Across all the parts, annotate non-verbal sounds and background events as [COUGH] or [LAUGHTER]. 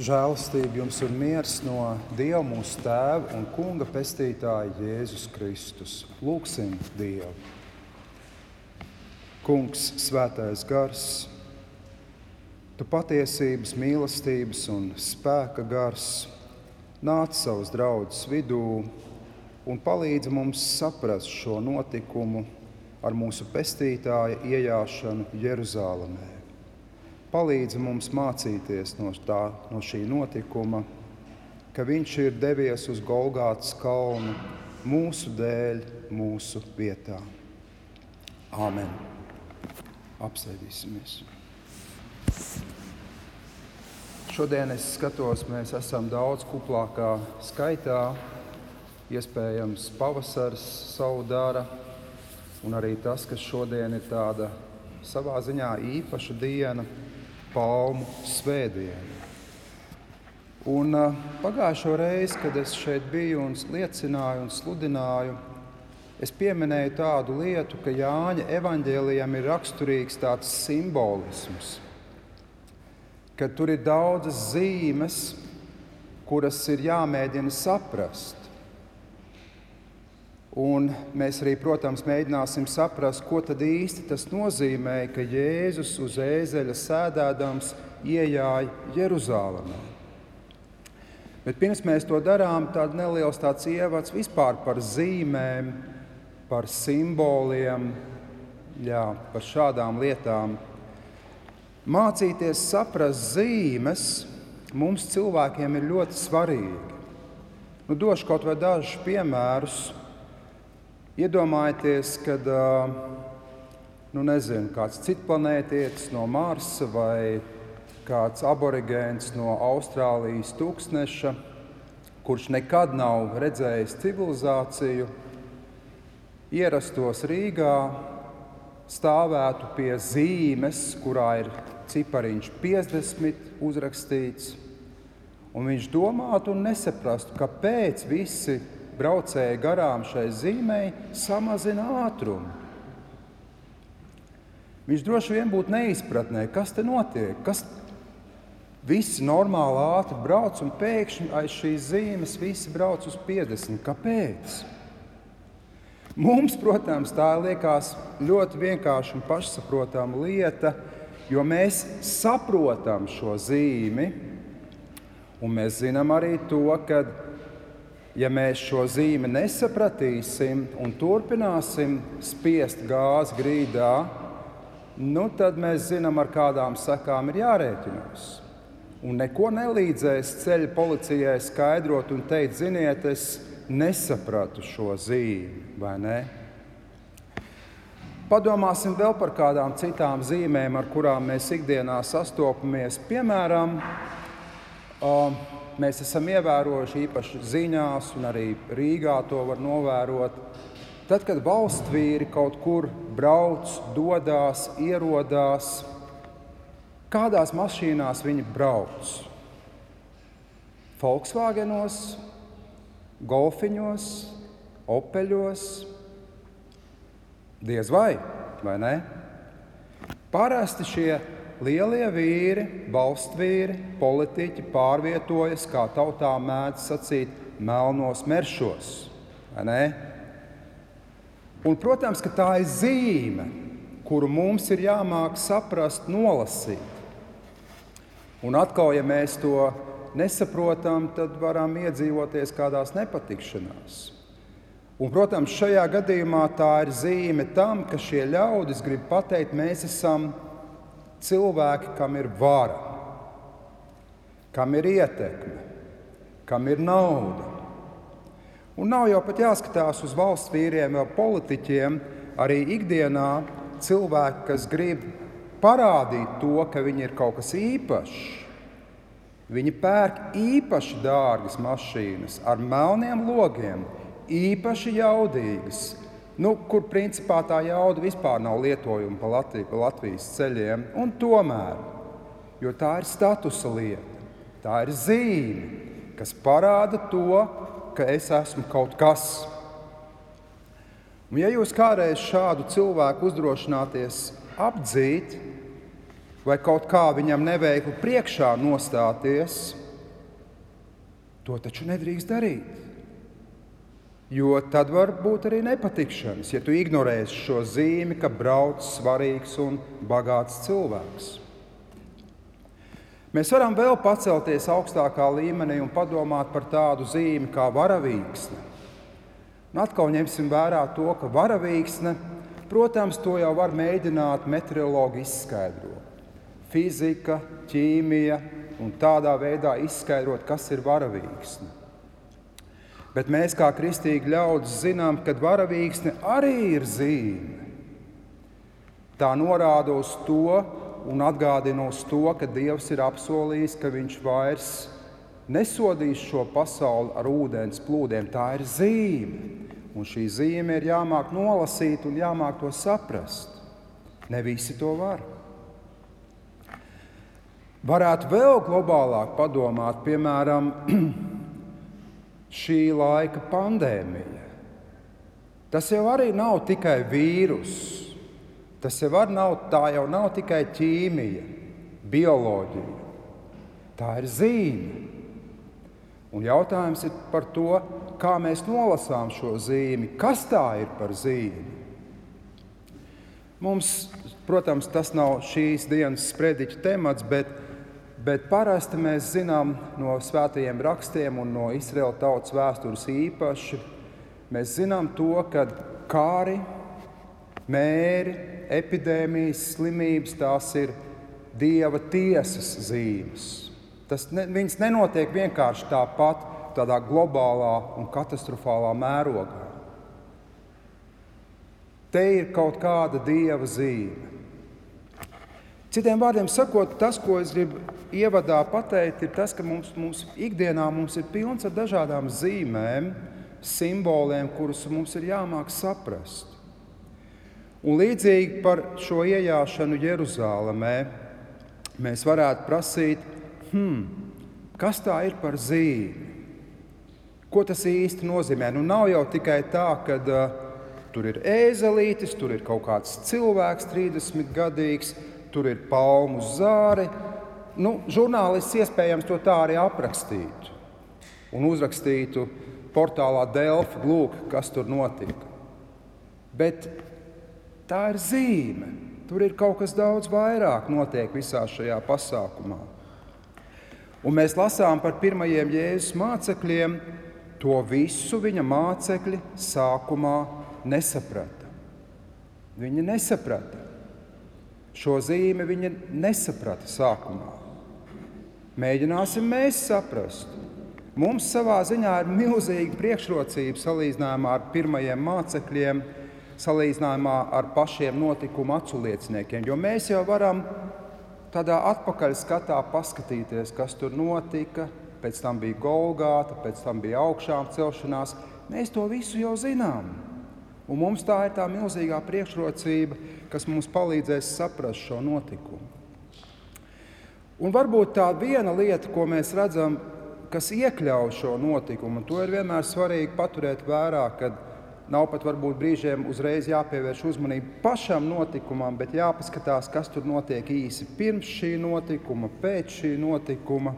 Žēlastība jums un miers no Dieva mūsu Tēva un Kunga pestītāja Jēzus Kristus. Lūksim Dievu! Kungs, svētais gars, tu patiesības, mīlestības un spēka gars, nāc savus draugus vidū un palīdzi mums saprast šo notikumu ar mūsu pestītāja iejāšanu Jeruzalemē palīdzi mums mācīties no, tā, no šī notikuma, ka Viņš ir devies uz Golgātas kalnu mūsu dēļ, mūsu vietā. Āmen! Apsēdīsimies! Šodien es skatos, mēs esam daudz kuplākā skaitā. Iespējams, pavasaris savu dara, un arī tas, ka šodien ir tāda savā ziņā īpaša diena palmu svētdienu. Un uh, pagājušo reizi, kad es šeit biju un liecināju un sludināju, es pieminēju tādu lietu, ka Jāņa evanģēlijam ir raksturīgs tāds simbolisms, ka tur ir daudzas zīmes, kuras ir jāmēģina saprast. Un mēs arī, protams, mēģināsim saprast, ko tad īsti tas nozīmē, ka Jēzus uz ēzeļa sēdēdams iejāja Jeruzalemē. Bet pirms mēs to darām, tāds neliels tāds ievads vispār par zīmēm, par simboliem, jā, par šādām lietām. Mācīties saprast zīmes mums cilvēkiem ir ļoti svarīgi. Nu, došu kaut vai dažus piemērus Iedomājieties, kad nu, nezinu, kāds citplanētietis no Marsa vai kāds aborigēns no Austrālijas tūkstneša, kurš nekad nav redzējis civilizāciju, ierastos Rīgā, stāvētu pie zīmes, kurā ir cipariņš 50 uzrakstīts, un viņš domātu un nesaprastu, kāpēc visi braucēji garām šai zīmei, samazina ātrumu. Viņš droši vien būtu neizpratnē, kas te notiek. Kas visi normāli ātri brauc, un pēkšņi aiz šīs zīmes visi brauc uz 50. Kāpēc? Mums, protams, tā liekas ļoti vienkārša un pašsaprotama lieta, jo mēs saprotam šo zīmi, un mēs zinām arī to, ka ja mēs šo zīmi nesapratīsim un turpināsim spiest gāzi grīdā, nu tad mēs zinām, ar kādām sekām ir jārēķinās. Un neko nelīdzēs ceļa policijai skaidrot un teikt, ziniet, es nesapratu šo zīmi, vai ne? Padomāsim vēl par kādām citām zīmēm, ar kurām mēs ikdienā sastopamies. Piemēram, uh, mēs esam ievērojuši īpaši ziņās, un arī Rīgā to var novērot. Tad, kad valsts vīri kaut kur brauc, dodas, ierodās, kādās mašīnās viņi brauc? Volkswagenos, golfiņos, opeļos. Diez vai, vai ne? Parasti šie lielie vīri, valstsvīri, politiķi pārvietojas, kā tautā mēdz sacīt, melnos meršos. Un, protams, ka tā ir zīme, kuru mums ir jāmāk saprast, nolasīt. Un atkal, ja mēs to nesaprotam, tad varam iedzīvoties kādās nepatikšanās. Un, protams, šajā gadījumā tā ir zīme tam, ka šie ļaudis grib pateikt, mēs esam cilvēki, kam ir vara, kam ir ietekme, kam ir nauda. Un nav jau pat jāskatās uz valsts vīriem vai politiķiem, arī ikdienā cilvēki, kas grib parādīt to, ka viņi ir kaut kas īpašs. Viņi pērk īpaši dārgas mašīnas ar melniem logiem, īpaši jaudīgas, nu, kur principā tā jauda vispār nav lietojama pa, Latviju, pa Latvijas ceļiem. Un tomēr, jo tā ir statusa lieta, tā ir zīme, kas parāda to, ka es esmu kaut kas. Un, ja jūs kādreiz šādu cilvēku uzdrošināties apdzīt, vai kaut kā viņam neveikli priekšā nostāties, To taču nedrīkst darīt. Jo tad var būt arī nepatikšanas, ja tu ignorēsi šo zīmi, ka brauc svarīgs un bagāts cilvēks. Mēs varam vēl pacelties augstākā līmenī un padomāt par tādu zīmi kā varavīksne. Un atkal ņemsim vērā to, ka varavīksne, protams, to jau var mēģināt meteorologi izskaidrot. Fizika, ķīmija un tādā veidā izskaidrot, kas ir varavīksne. Bet mēs, kā kristīgi ļaudis, zinām, ka varavīksne arī ir zīme. Tā norāda uz to un atgādina uz to, ka Dievs ir apsolījis, ka Viņš vairs nesodīs šo pasauli ar ūdens plūdiem. Tā ir zīme. Un šī zīme ir jāmāk nolasīt un jāmāk to saprast. Ne visi to var. Varētu vēl globālāk padomāt, piemēram, [CLEARS THROAT] šī laika pandēmija. Tas jau arī nav tikai vīruss. Tas jau nav, tā jau nav tikai ķīmija, bioloģija. Tā ir zīme. Un jautājums ir par to, kā mēs nolasām šo zīmi, kas tā ir par zīmi. Mums, protams, tas nav šīs dienas sprediķa temats, bet Bet parasti mēs zinām no svētajiem rakstiem un no Izraēla tautas vēstures īpaši, mēs zinām to, ka kāri, mēri, epidēmijas, slimības tās ir dieva tiesas zīmes. Tas ne, viņas nenotiek vienkārši tāpat, tādā globālā un katastrofālā mērogā. Te ir kaut kāda dieva zīme. Citiem vārdiem sakot, tas, ko es gribu ievadā pateikt, ir tas, ka mums, mums ikdienā mums ir pilns ar dažādām zīmēm, simboliem, kurus mums ir jāmāk saprast. Un līdzīgi par šo ienākšanu Jeruzalemē, mēs varētu prasīt, hmm, kas tā ir par zīmi? Ko tas īsti nozīmē? Nu, nav jau tikai tā, ka uh, tur ir ēzelītis, tur ir kaut kāds cilvēks, 30 gadīgs, tur ir palmu zāre. Nu, žurnālists iespējams to tā arī aprakstītu un uzrakstītu portālā Delfa, lūk, kas tur notika. Bet tā ir zīme. Tur ir kaut kas daudz vairāk notiek visā šajā pasākumā. Un mēs lasām par pirmajiem Jēzus mācekļiem. To visu viņa mācekļi sākumā nesaprata. Viņi nesaprata. Šo zīmi viņa nesaprata sākumā. Mēģināsim mēs saprast. Mums savā ziņā ir milzīga priekšrocība salīdzinājumā ar pirmajiem mācekļiem, salīdzinājumā ar pašiem notikumu aculieciniekiem. Jo mēs jau varam tādā atpakaļskatā paskatīties, kas tur notika. Pēc tam bija Golgāta, pēc tam bija augšām celšanās. Mēs to visu jau zinām. Un mums tā ir tā milzīgā priekšrocība, kas mums palīdzēs saprast šo notikumu. Un varbūt tā viena lieta, ko mēs redzam, kas iekļauj šo notikumu, un to ir vienmēr svarīgi paturēt vērā, kad nav pat varbūt brīžiem uzreiz jāpievērš uzmanība pašam notikumam, bet jāpaskatās, kas tur notiek īsi pirms šī notikuma, pēc šī notikuma.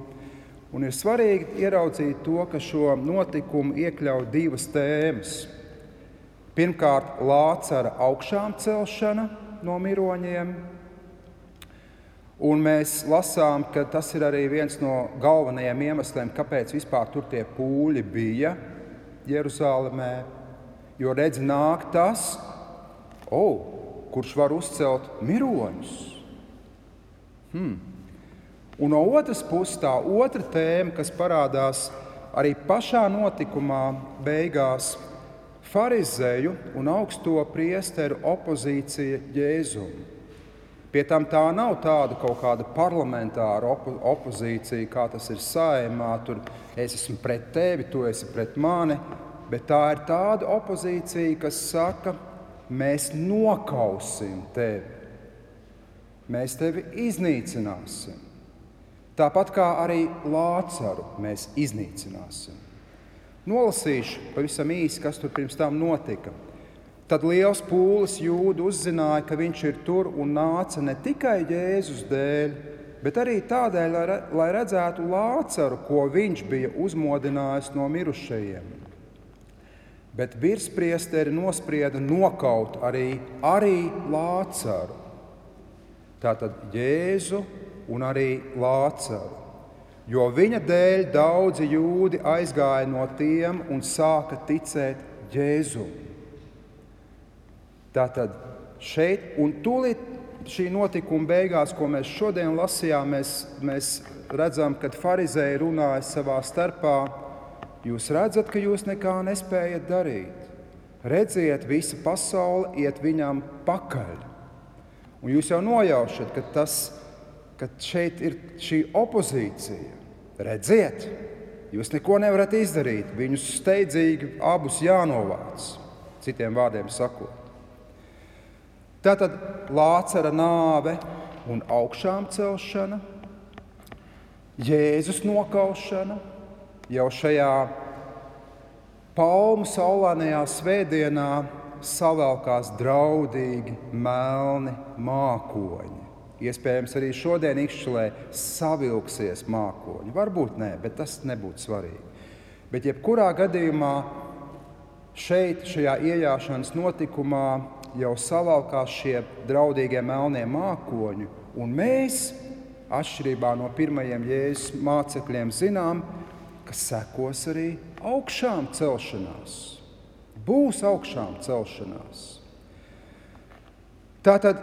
Un ir svarīgi ieraudzīt to, ka šo notikumu iekļauj divas tēmas. Pirmkārt, Lācara augšām celšana no miroņiem. Un mēs lasām, ka tas ir arī viens no galvenajiem iemesliem, kāpēc vispār tur tie pūļi bija Jeruzalemē. Jo redz, nāk tas, oh, kurš var uzcelt miroņus. Hmm. Un no otras puses, tā otra tēma, kas parādās arī pašā notikumā, beigās, Pharizēju un augsto priesteru opozīcija Jēzum. Pie tam tā nav tāda kaut kāda parlamentāra opo opozīcija, kā tas ir saimā. Tur es esmu pret tevi, tu esi pret mani. Bet tā ir tāda opozīcija, kas saka, mēs nokausim tevi. Mēs tevi iznīcināsim. Tāpat kā arī Lācaru mēs iznīcināsim. Nolasīšu pavisam īsi, kas tur pirms tam notika. Tad liels pūlis jūdu uzzināja, ka viņš ir tur un nāca ne tikai Jēzus dēļ, bet arī tādēļ, lai redzētu Lācaru, ko viņš bija uzmodinājis no mirušajiem. Bet virspriesteri nosprieda nokaut arī, arī Lācaru. Tātad Jēzu un arī Lācaru. Jo viņa dēļ daudzi jūdi aizgāja no tiem un sāka ticēt Jēzum. Tātad šeit un tūlīt šī notikuma beigās, ko mēs šodien lasījām, mēs, mēs redzam, kad farizēji runāja savā starpā. Jūs redzat, ka jūs nekā nespējat darīt. Redziet, visa pasaule iet viņam pakaļ. Un jūs jau nojaušat, ka, tas, ka šeit ir šī opozīcija. Redziet, jūs neko nevarat izdarīt. Viņus steidzīgi abus jānovāc, citiem vārdiem sakot. Tātad Lācara nāve un augšām celšana, Jēzus nokaušana jau šajā palmu saulēnajā svētdienā savelkās draudīgi melni mākoņi. Iespējams, arī šodien Ikšķelē savilksies mākoņi. Varbūt nē, bet tas nebūtu svarīgi. Bet jebkurā gadījumā šeit, šajā iejāšanas notikumā, jau savalkās šie draudīgie melnie mākoņi, un mēs, atšķirībā no pirmajiem jēzus mācekļiem, zinām, ka sekos arī augšām celšanās. Būs augšām celšanās. Tātad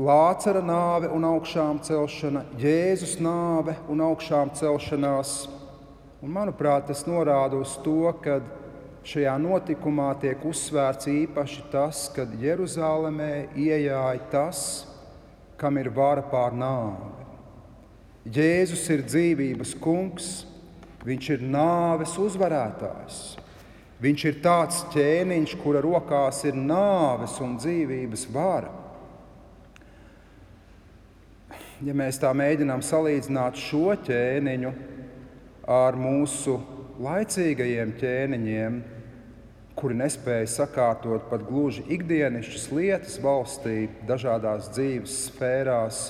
Lācara nāve un augšām celšana, Jēzus nāve un augšām celšanās. Un, manuprāt, tas norāda uz to, ka Šajā notikumā tiek uzsvērts īpaši tas, kad Jeruzalemē ienāca tas, kam ir vara pār nāvi. Jēzus ir dzīvības kungs, viņš ir nāves uzvarētājs. Viņš ir tāds ķēniņš, kura rokās ir nāves un dzīvības vara. Ja mēs tā mēģinām salīdzināt šo ķēniņu ar mūsu laicīgajiem ķēniņiem, kuri nespēja sakārtot pat gluži ikdienišķas lietas valstī, dažādās dzīves sfērās,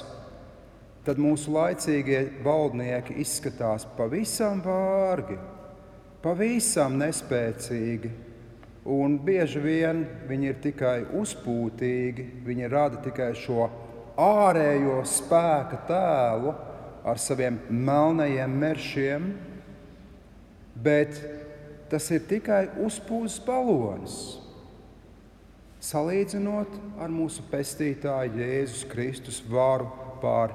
tad mūsu laicīgie valdnieki izskatās pavisam vārgi, pavisam nespēcīgi. Un bieži vien viņi ir tikai uzpūtīgi, viņi rada tikai šo ārējo spēka tēlu ar saviem melnajiem meršiem, bet tas ir tikai uzpūsts balons. Salīdzinot ar mūsu pestītāju Jēzus Kristus varu pār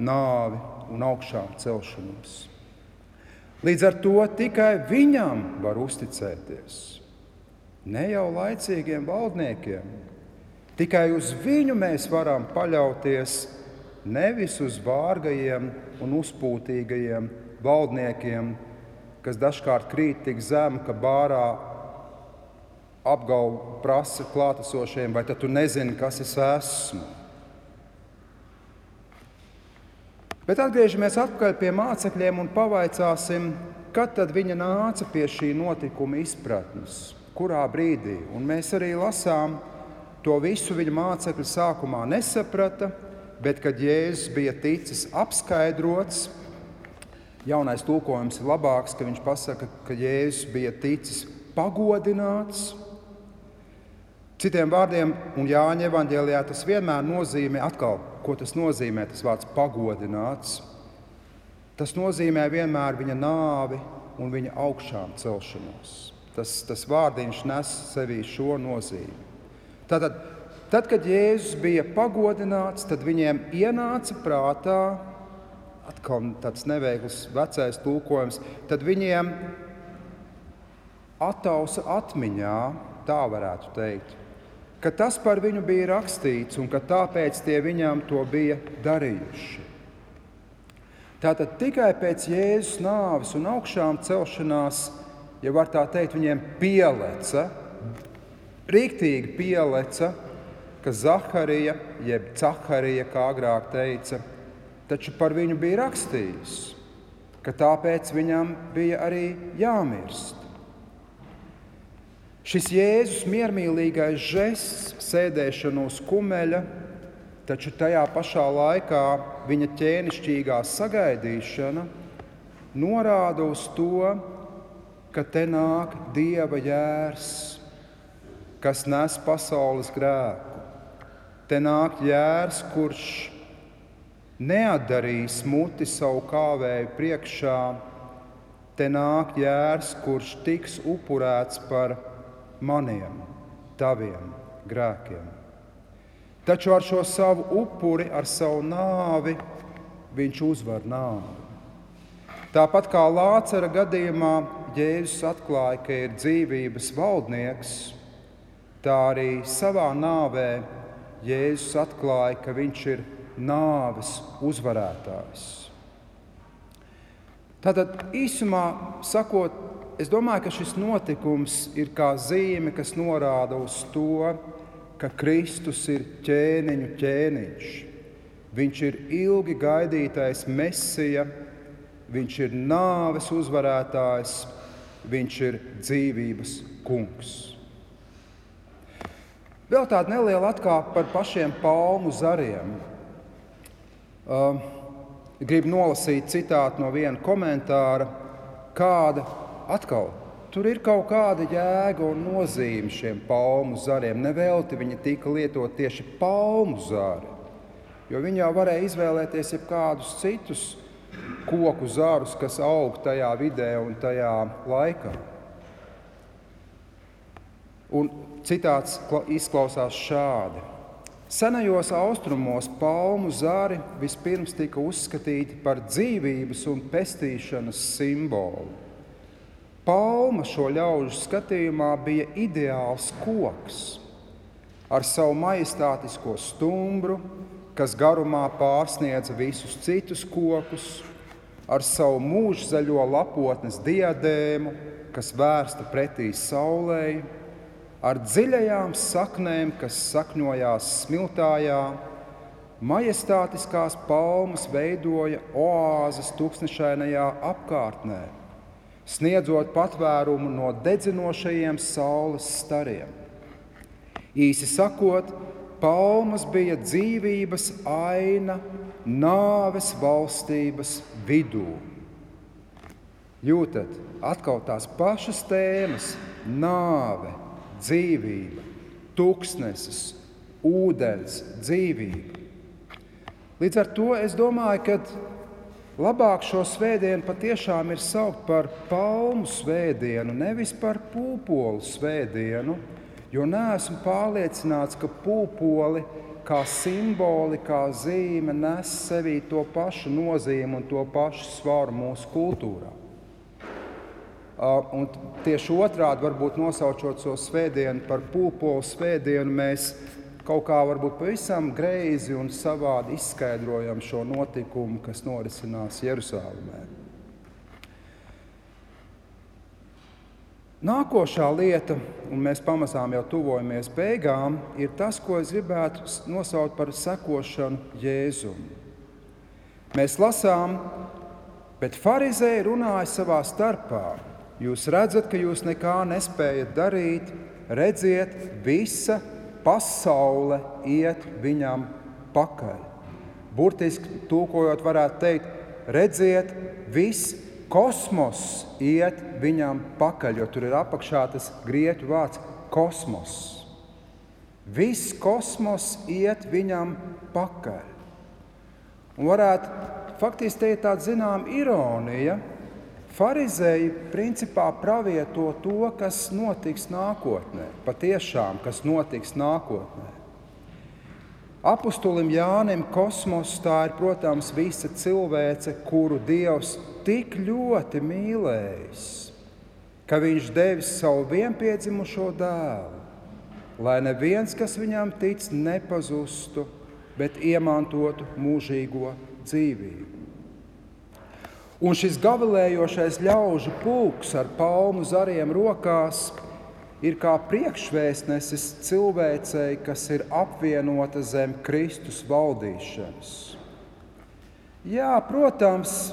nāvi un augšām celšanos. Līdz ar to tikai viņam var uzticēties. Ne jau laicīgiem valdniekiem, tikai uz viņu mēs varam paļauties, nevis uz vārgajiem un uzpūtīgajiem valdniekiem, kas dažkārt krīt tik zemu, ka bārā apgalvo prasa klātesošiem, vai tu nezini, kas es esmu. Bet atgriežamies atpakaļ pie mācekļiem un pavaicāsim, kad tad viņa nāca pie šī notikuma izpratnes, kurā brīdī. Un mēs arī lasām, to visu viņa mācekļi sākumā nesaprata, bet kad Jēzus bija ticis apskaidrots, Jaunais tulkojums ir labāks, ka viņš pasaka, ka Jēzus bija ticis pagodināts. Citiem vārdiem, un Jāņa evanģēlijā tas vienmēr nozīmē, atkal, ko tas nozīmē, tas vārds pagodināts. Tas nozīmē vienmēr viņa nāvi un viņa augšām celšanos. Tas, tas vārdiņš nes sevī šo nozīmi. Tātad, tad, kad Jēzus bija pagodināts, tad viņiem ienāca prātā, atkal tāds neveikls vecais tulkojums, tad viņiem attausa atmiņā, tā varētu teikt, ka tas par viņu bija rakstīts un ka tāpēc tie viņam to bija darījuši. Tātad tikai pēc Jēzus nāves un augšām celšanās, ja var tā teikt, viņiem pieleca, rīktīgi pieleca, ka Zaharija, jeb Caharija, kā agrāk teica, taču par viņu bija rakstījis, ka tāpēc viņam bija arī jāmirst. Šis Jēzus miermīlīgais žests, sēdēšana uz kumeļa, taču tajā pašā laikā viņa ķēnišķīgā sagaidīšana norāda uz to, ka te nāk dieva jērs, kas nes pasaules grēku. Te nāk jērs, kurš neatdarīs muti savu kāvēju priekšā. Te nāk jērs, kurš tiks upurēts par maniem, taviem grēkiem. Taču ar šo savu upuri, ar savu nāvi, viņš uzvar nāvi. Tāpat kā Lācara gadījumā Jēzus atklāja, ka ir dzīvības valdnieks, tā arī savā nāvē Jēzus atklāja, ka viņš ir nāves uzvarētājs. Tātad īsumā sakot, es domāju, ka šis notikums ir kā zīme, kas norāda uz to, ka Kristus ir ķēniņu ķēniņš. Viņš ir ilgi gaidītais mesija, viņš ir nāves uzvarētājs, viņš ir dzīvības kungs. Vēl tāda neliela atkāpe par pašiem palmu zariem. Uh, gribu nolasīt citātu no viena komentāra, kāda atkal Tur ir kaut kāda jēga un nozīme šiem palmu zariem. Nevelti viņi tika lietot tieši palmu zari, jo viņi jau varēja izvēlēties jebkādus citus koku zarus, kas aug tajā vidē un tajā laikā. Un citāts izklausās šādi. Senajos austrumos palmu zari vispirms tika uzskatīti par dzīvības un pestīšanas simbolu. Palma šo ļaužu skatījumā bija ideāls koks ar savu majestātisko stumbru, kas garumā pārsniedza visus citus kokus, ar savu mūžzaļo lapotnes diadēmu, kas vērsta pretī saulei, ar dziļajām saknēm, kas sakņojās smiltājā. Majestātiskās palmas veidoja oāzes tūkstošainajā apkārtnē sniedzot patvērumu no dedzinošajiem saules stariem. Īsi sakot, palmas bija dzīvības aina nāves valstības vidū. Jūtat, atkal tās pašas tēmas - nāve, dzīvība, tūkstnesis, ūdens, dzīvība. Līdz ar to es domāju, ka Labāk šo svētdienu patiešām ir saukt par palmu svētdienu, nevis par pūpolu svētdienu, jo neesmu pārliecināts, ka pūpoli kā simboli, kā zīme nes sevī to pašu nozīmi un to pašu svaru mūsu kultūrā. Un tieši otrādi, varbūt nosaucot šo svētdienu par pūpolu svētdienu, mēs kaut kā varbūt pavisam greizi un savādi izskaidrojam šo notikumu, kas norisinās Jeruzalemē. Nākošā lieta, un mēs pamazām jau tuvojamies beigām, ir tas, ko es gribētu nosaukt par sekošanu Jēzum. Mēs lasām, bet farizēji runāja savā starpā. Jūs redzat, ka jūs nekā nespējat darīt, redziet, visa pasaule iet viņam pakaļ. Burtiski tūkojot, varētu teikt, redziet, viss kosmos iet viņam pakaļ, jo tur ir apakšā tas grieķu vārds kosmos. Viss kosmos iet viņam pakaļ. Un varētu faktiski teikt tāda zināmā ironija, Pharizēji principā pravieto to, kas notiks nākotnē, patiešām, kas notiks nākotnē. Apostolim Jānim kosmos tā ir, protams, visa cilvēce, kuru Dievs tik ļoti mīlējis, ka viņš devis savu vienpiedzimušo dēlu, lai neviens, kas viņam tic, nepazustu, bet iemantotu mūžīgo dzīvību. Un šis gavilējošais ļaužu pulks ar palmu zariem rokās ir kā priekšvēstnesis cilvēcei, kas ir apvienota zem Kristus valdīšanas. Jā, protams,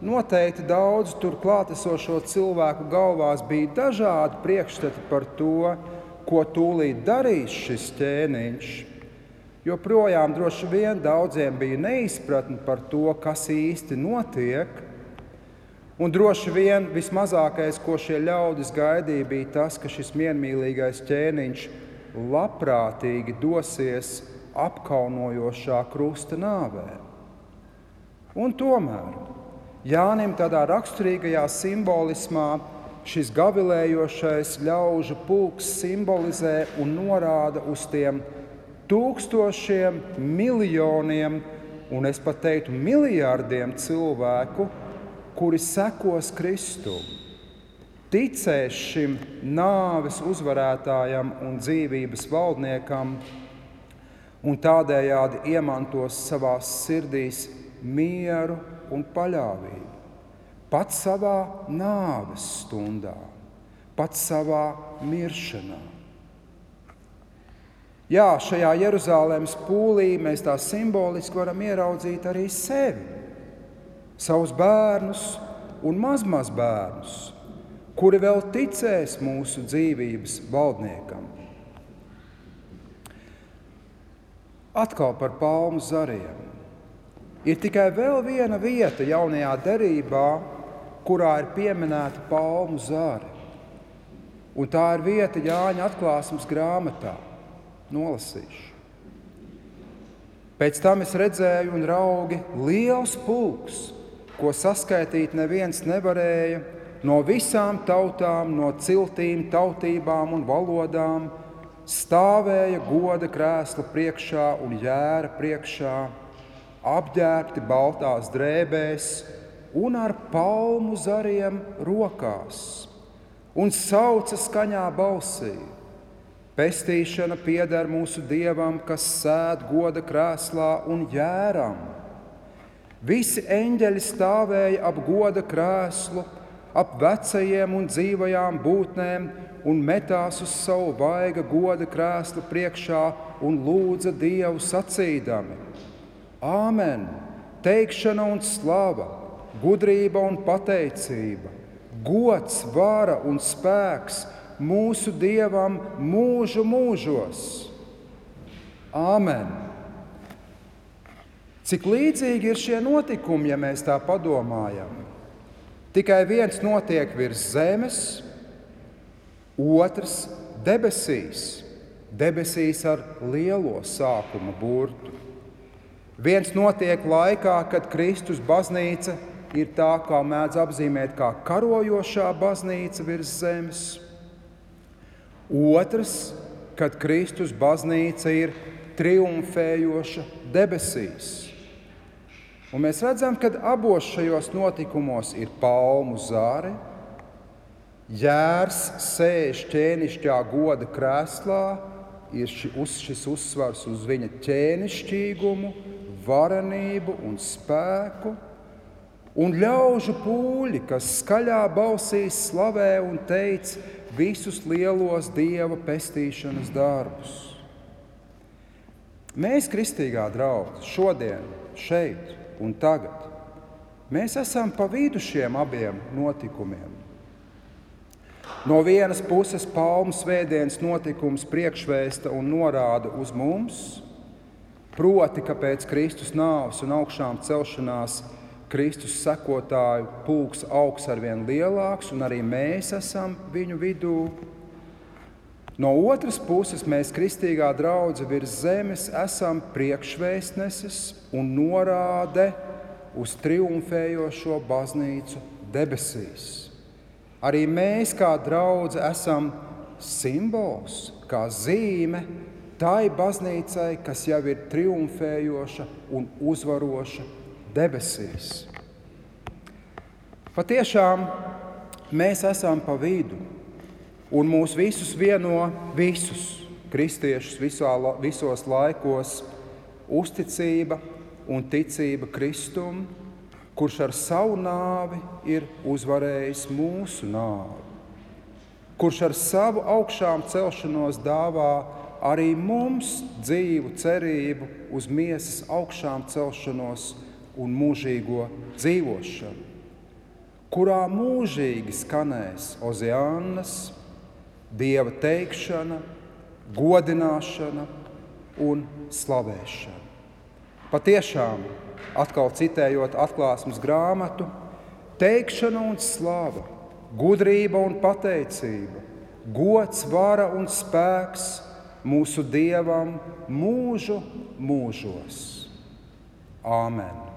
noteikti daudz tur klātesošo cilvēku galvās bija dažādi priekšstati par to, ko tūlīt darīs šis ķēniņš. Joprojām droši vien daudziem bija neizpratne par to, kas īsti notiek. Un droši vien vismazākais, ko šie ļaudis gaidīja, bija tas, ka šis miermīlīgais ķēniņš labprātīgi dosies apkaunojošā krusta nāvē. Un tomēr Jānim tādā raksturīgajā simbolismā šis gavilējošais ļaužu pulks simbolizē un norāda uz tiem tūkstošiem, miljoniem, un es pat teiktu, miljardiem cilvēku, kuri sekos Kristum, ticēs šim nāves uzvarētājam un dzīvības valdniekam, un tādējādi iemantos savā sirdīs mieru un paļāvību. Pats savā nāves stundā, pats savā miršanā. Jā, šajā Jeruzalemes pūlī mēs tā simboliski varam ieraudzīt arī sevi, savus bērnus un mazmazbērnus, kuri vēl ticēs mūsu dzīvības valdniekam. Atkal par palmu zariem. Ir tikai vēl viena vieta jaunajā derībā, kurā ir pieminēta palmu zāre. Un tā ir vieta Jāņa atklāsmes grāmatā nolasīšu. Pēc tam es redzēju, un raugi liels pulks, ko saskaitīt neviens nevarēja, no visām tautām, no ciltīm, tautībām un valodām, stāvēja goda krēsla priekšā un jēra priekšā, apģērbti baltās drēbēs un ar palmu zariem rokās, un sauca skaņā balsī Pestīšana pieder mūsu dievam, kas sēž goda krēslā un jēram. Visi eņģeļi stāvēja ap goda krēslu, ap vecajiem un dzīvajām būtnēm un metās uz savu vaiga goda krēslu priekšā un lūdza Dievu sacīdami: Āmen! Teikšana un slava, gudrība un pateicība, gods, vara un spēks mūsu Dievam mūžu mūžos. Āmen! Cik līdzīgi ir šie notikumi, ja mēs tā padomājam? Tikai viens notiek virs zemes, otrs debesīs, debesīs ar lielo sākuma burtu. Viens notiek laikā, kad Kristus baznīca ir tā, kā mēdz apzīmēt, kā karojošā baznīca virs zemes. Otrs, kad Kristus baznīca ir triumfējoša debesīs. Un mēs redzam, ka abos šajos notikumos ir palmu zāre, jērs sēž ķēnišķā goda krēslā, ir ši, uz, šis uzsvars uz viņa ķēnišķīgumu, varenību un spēku, un ļaužu pūļi, kas skaļā balsīs slavē un teica, visus lielos dieva pestīšanas darbus. Mēs, kristīgā draudzene, šodien, šeit un tagad, mēs esam pa vidu šiem abiem notikumiem. No vienas puses, palmu svētdienas notikums priekšvēsta un norāda uz mums, proti, ka pēc Kristus nāves un augšām celšanās Kristus sekotāju pulks augs ar vien lielāks, un arī mēs esam viņu vidū. No otras puses, mēs, kristīgā draudzene virs zemes, esam priekšvēstneses un norāde uz triumfējošo baznīcu debesīs. Arī mēs, kā draudzene, esam simbols, kā zīme tai baznīcai, kas jau ir triumfējoša un uzvaroša debesīs. Patiešām mēs esam pa vidu, un mūs visus vieno visus kristiešus visā, visos laikos uzticība un ticība Kristum, kurš ar savu nāvi ir uzvarējis mūsu nāvi, kurš ar savu augšām celšanos dāvā arī mums dzīvu cerību uz miesas augšām celšanos un mūžīgo dzīvošanu, kurā mūžīgi skanēs ozeānas, dieva teikšana, godināšana, un slavēšanu. Patiešām, atkal citējot atklāsmes grāmatu, teikšana un slava, gudrība un pateicība, gods, vara un spēks mūsu Dievam mūžu mūžos. Āmen!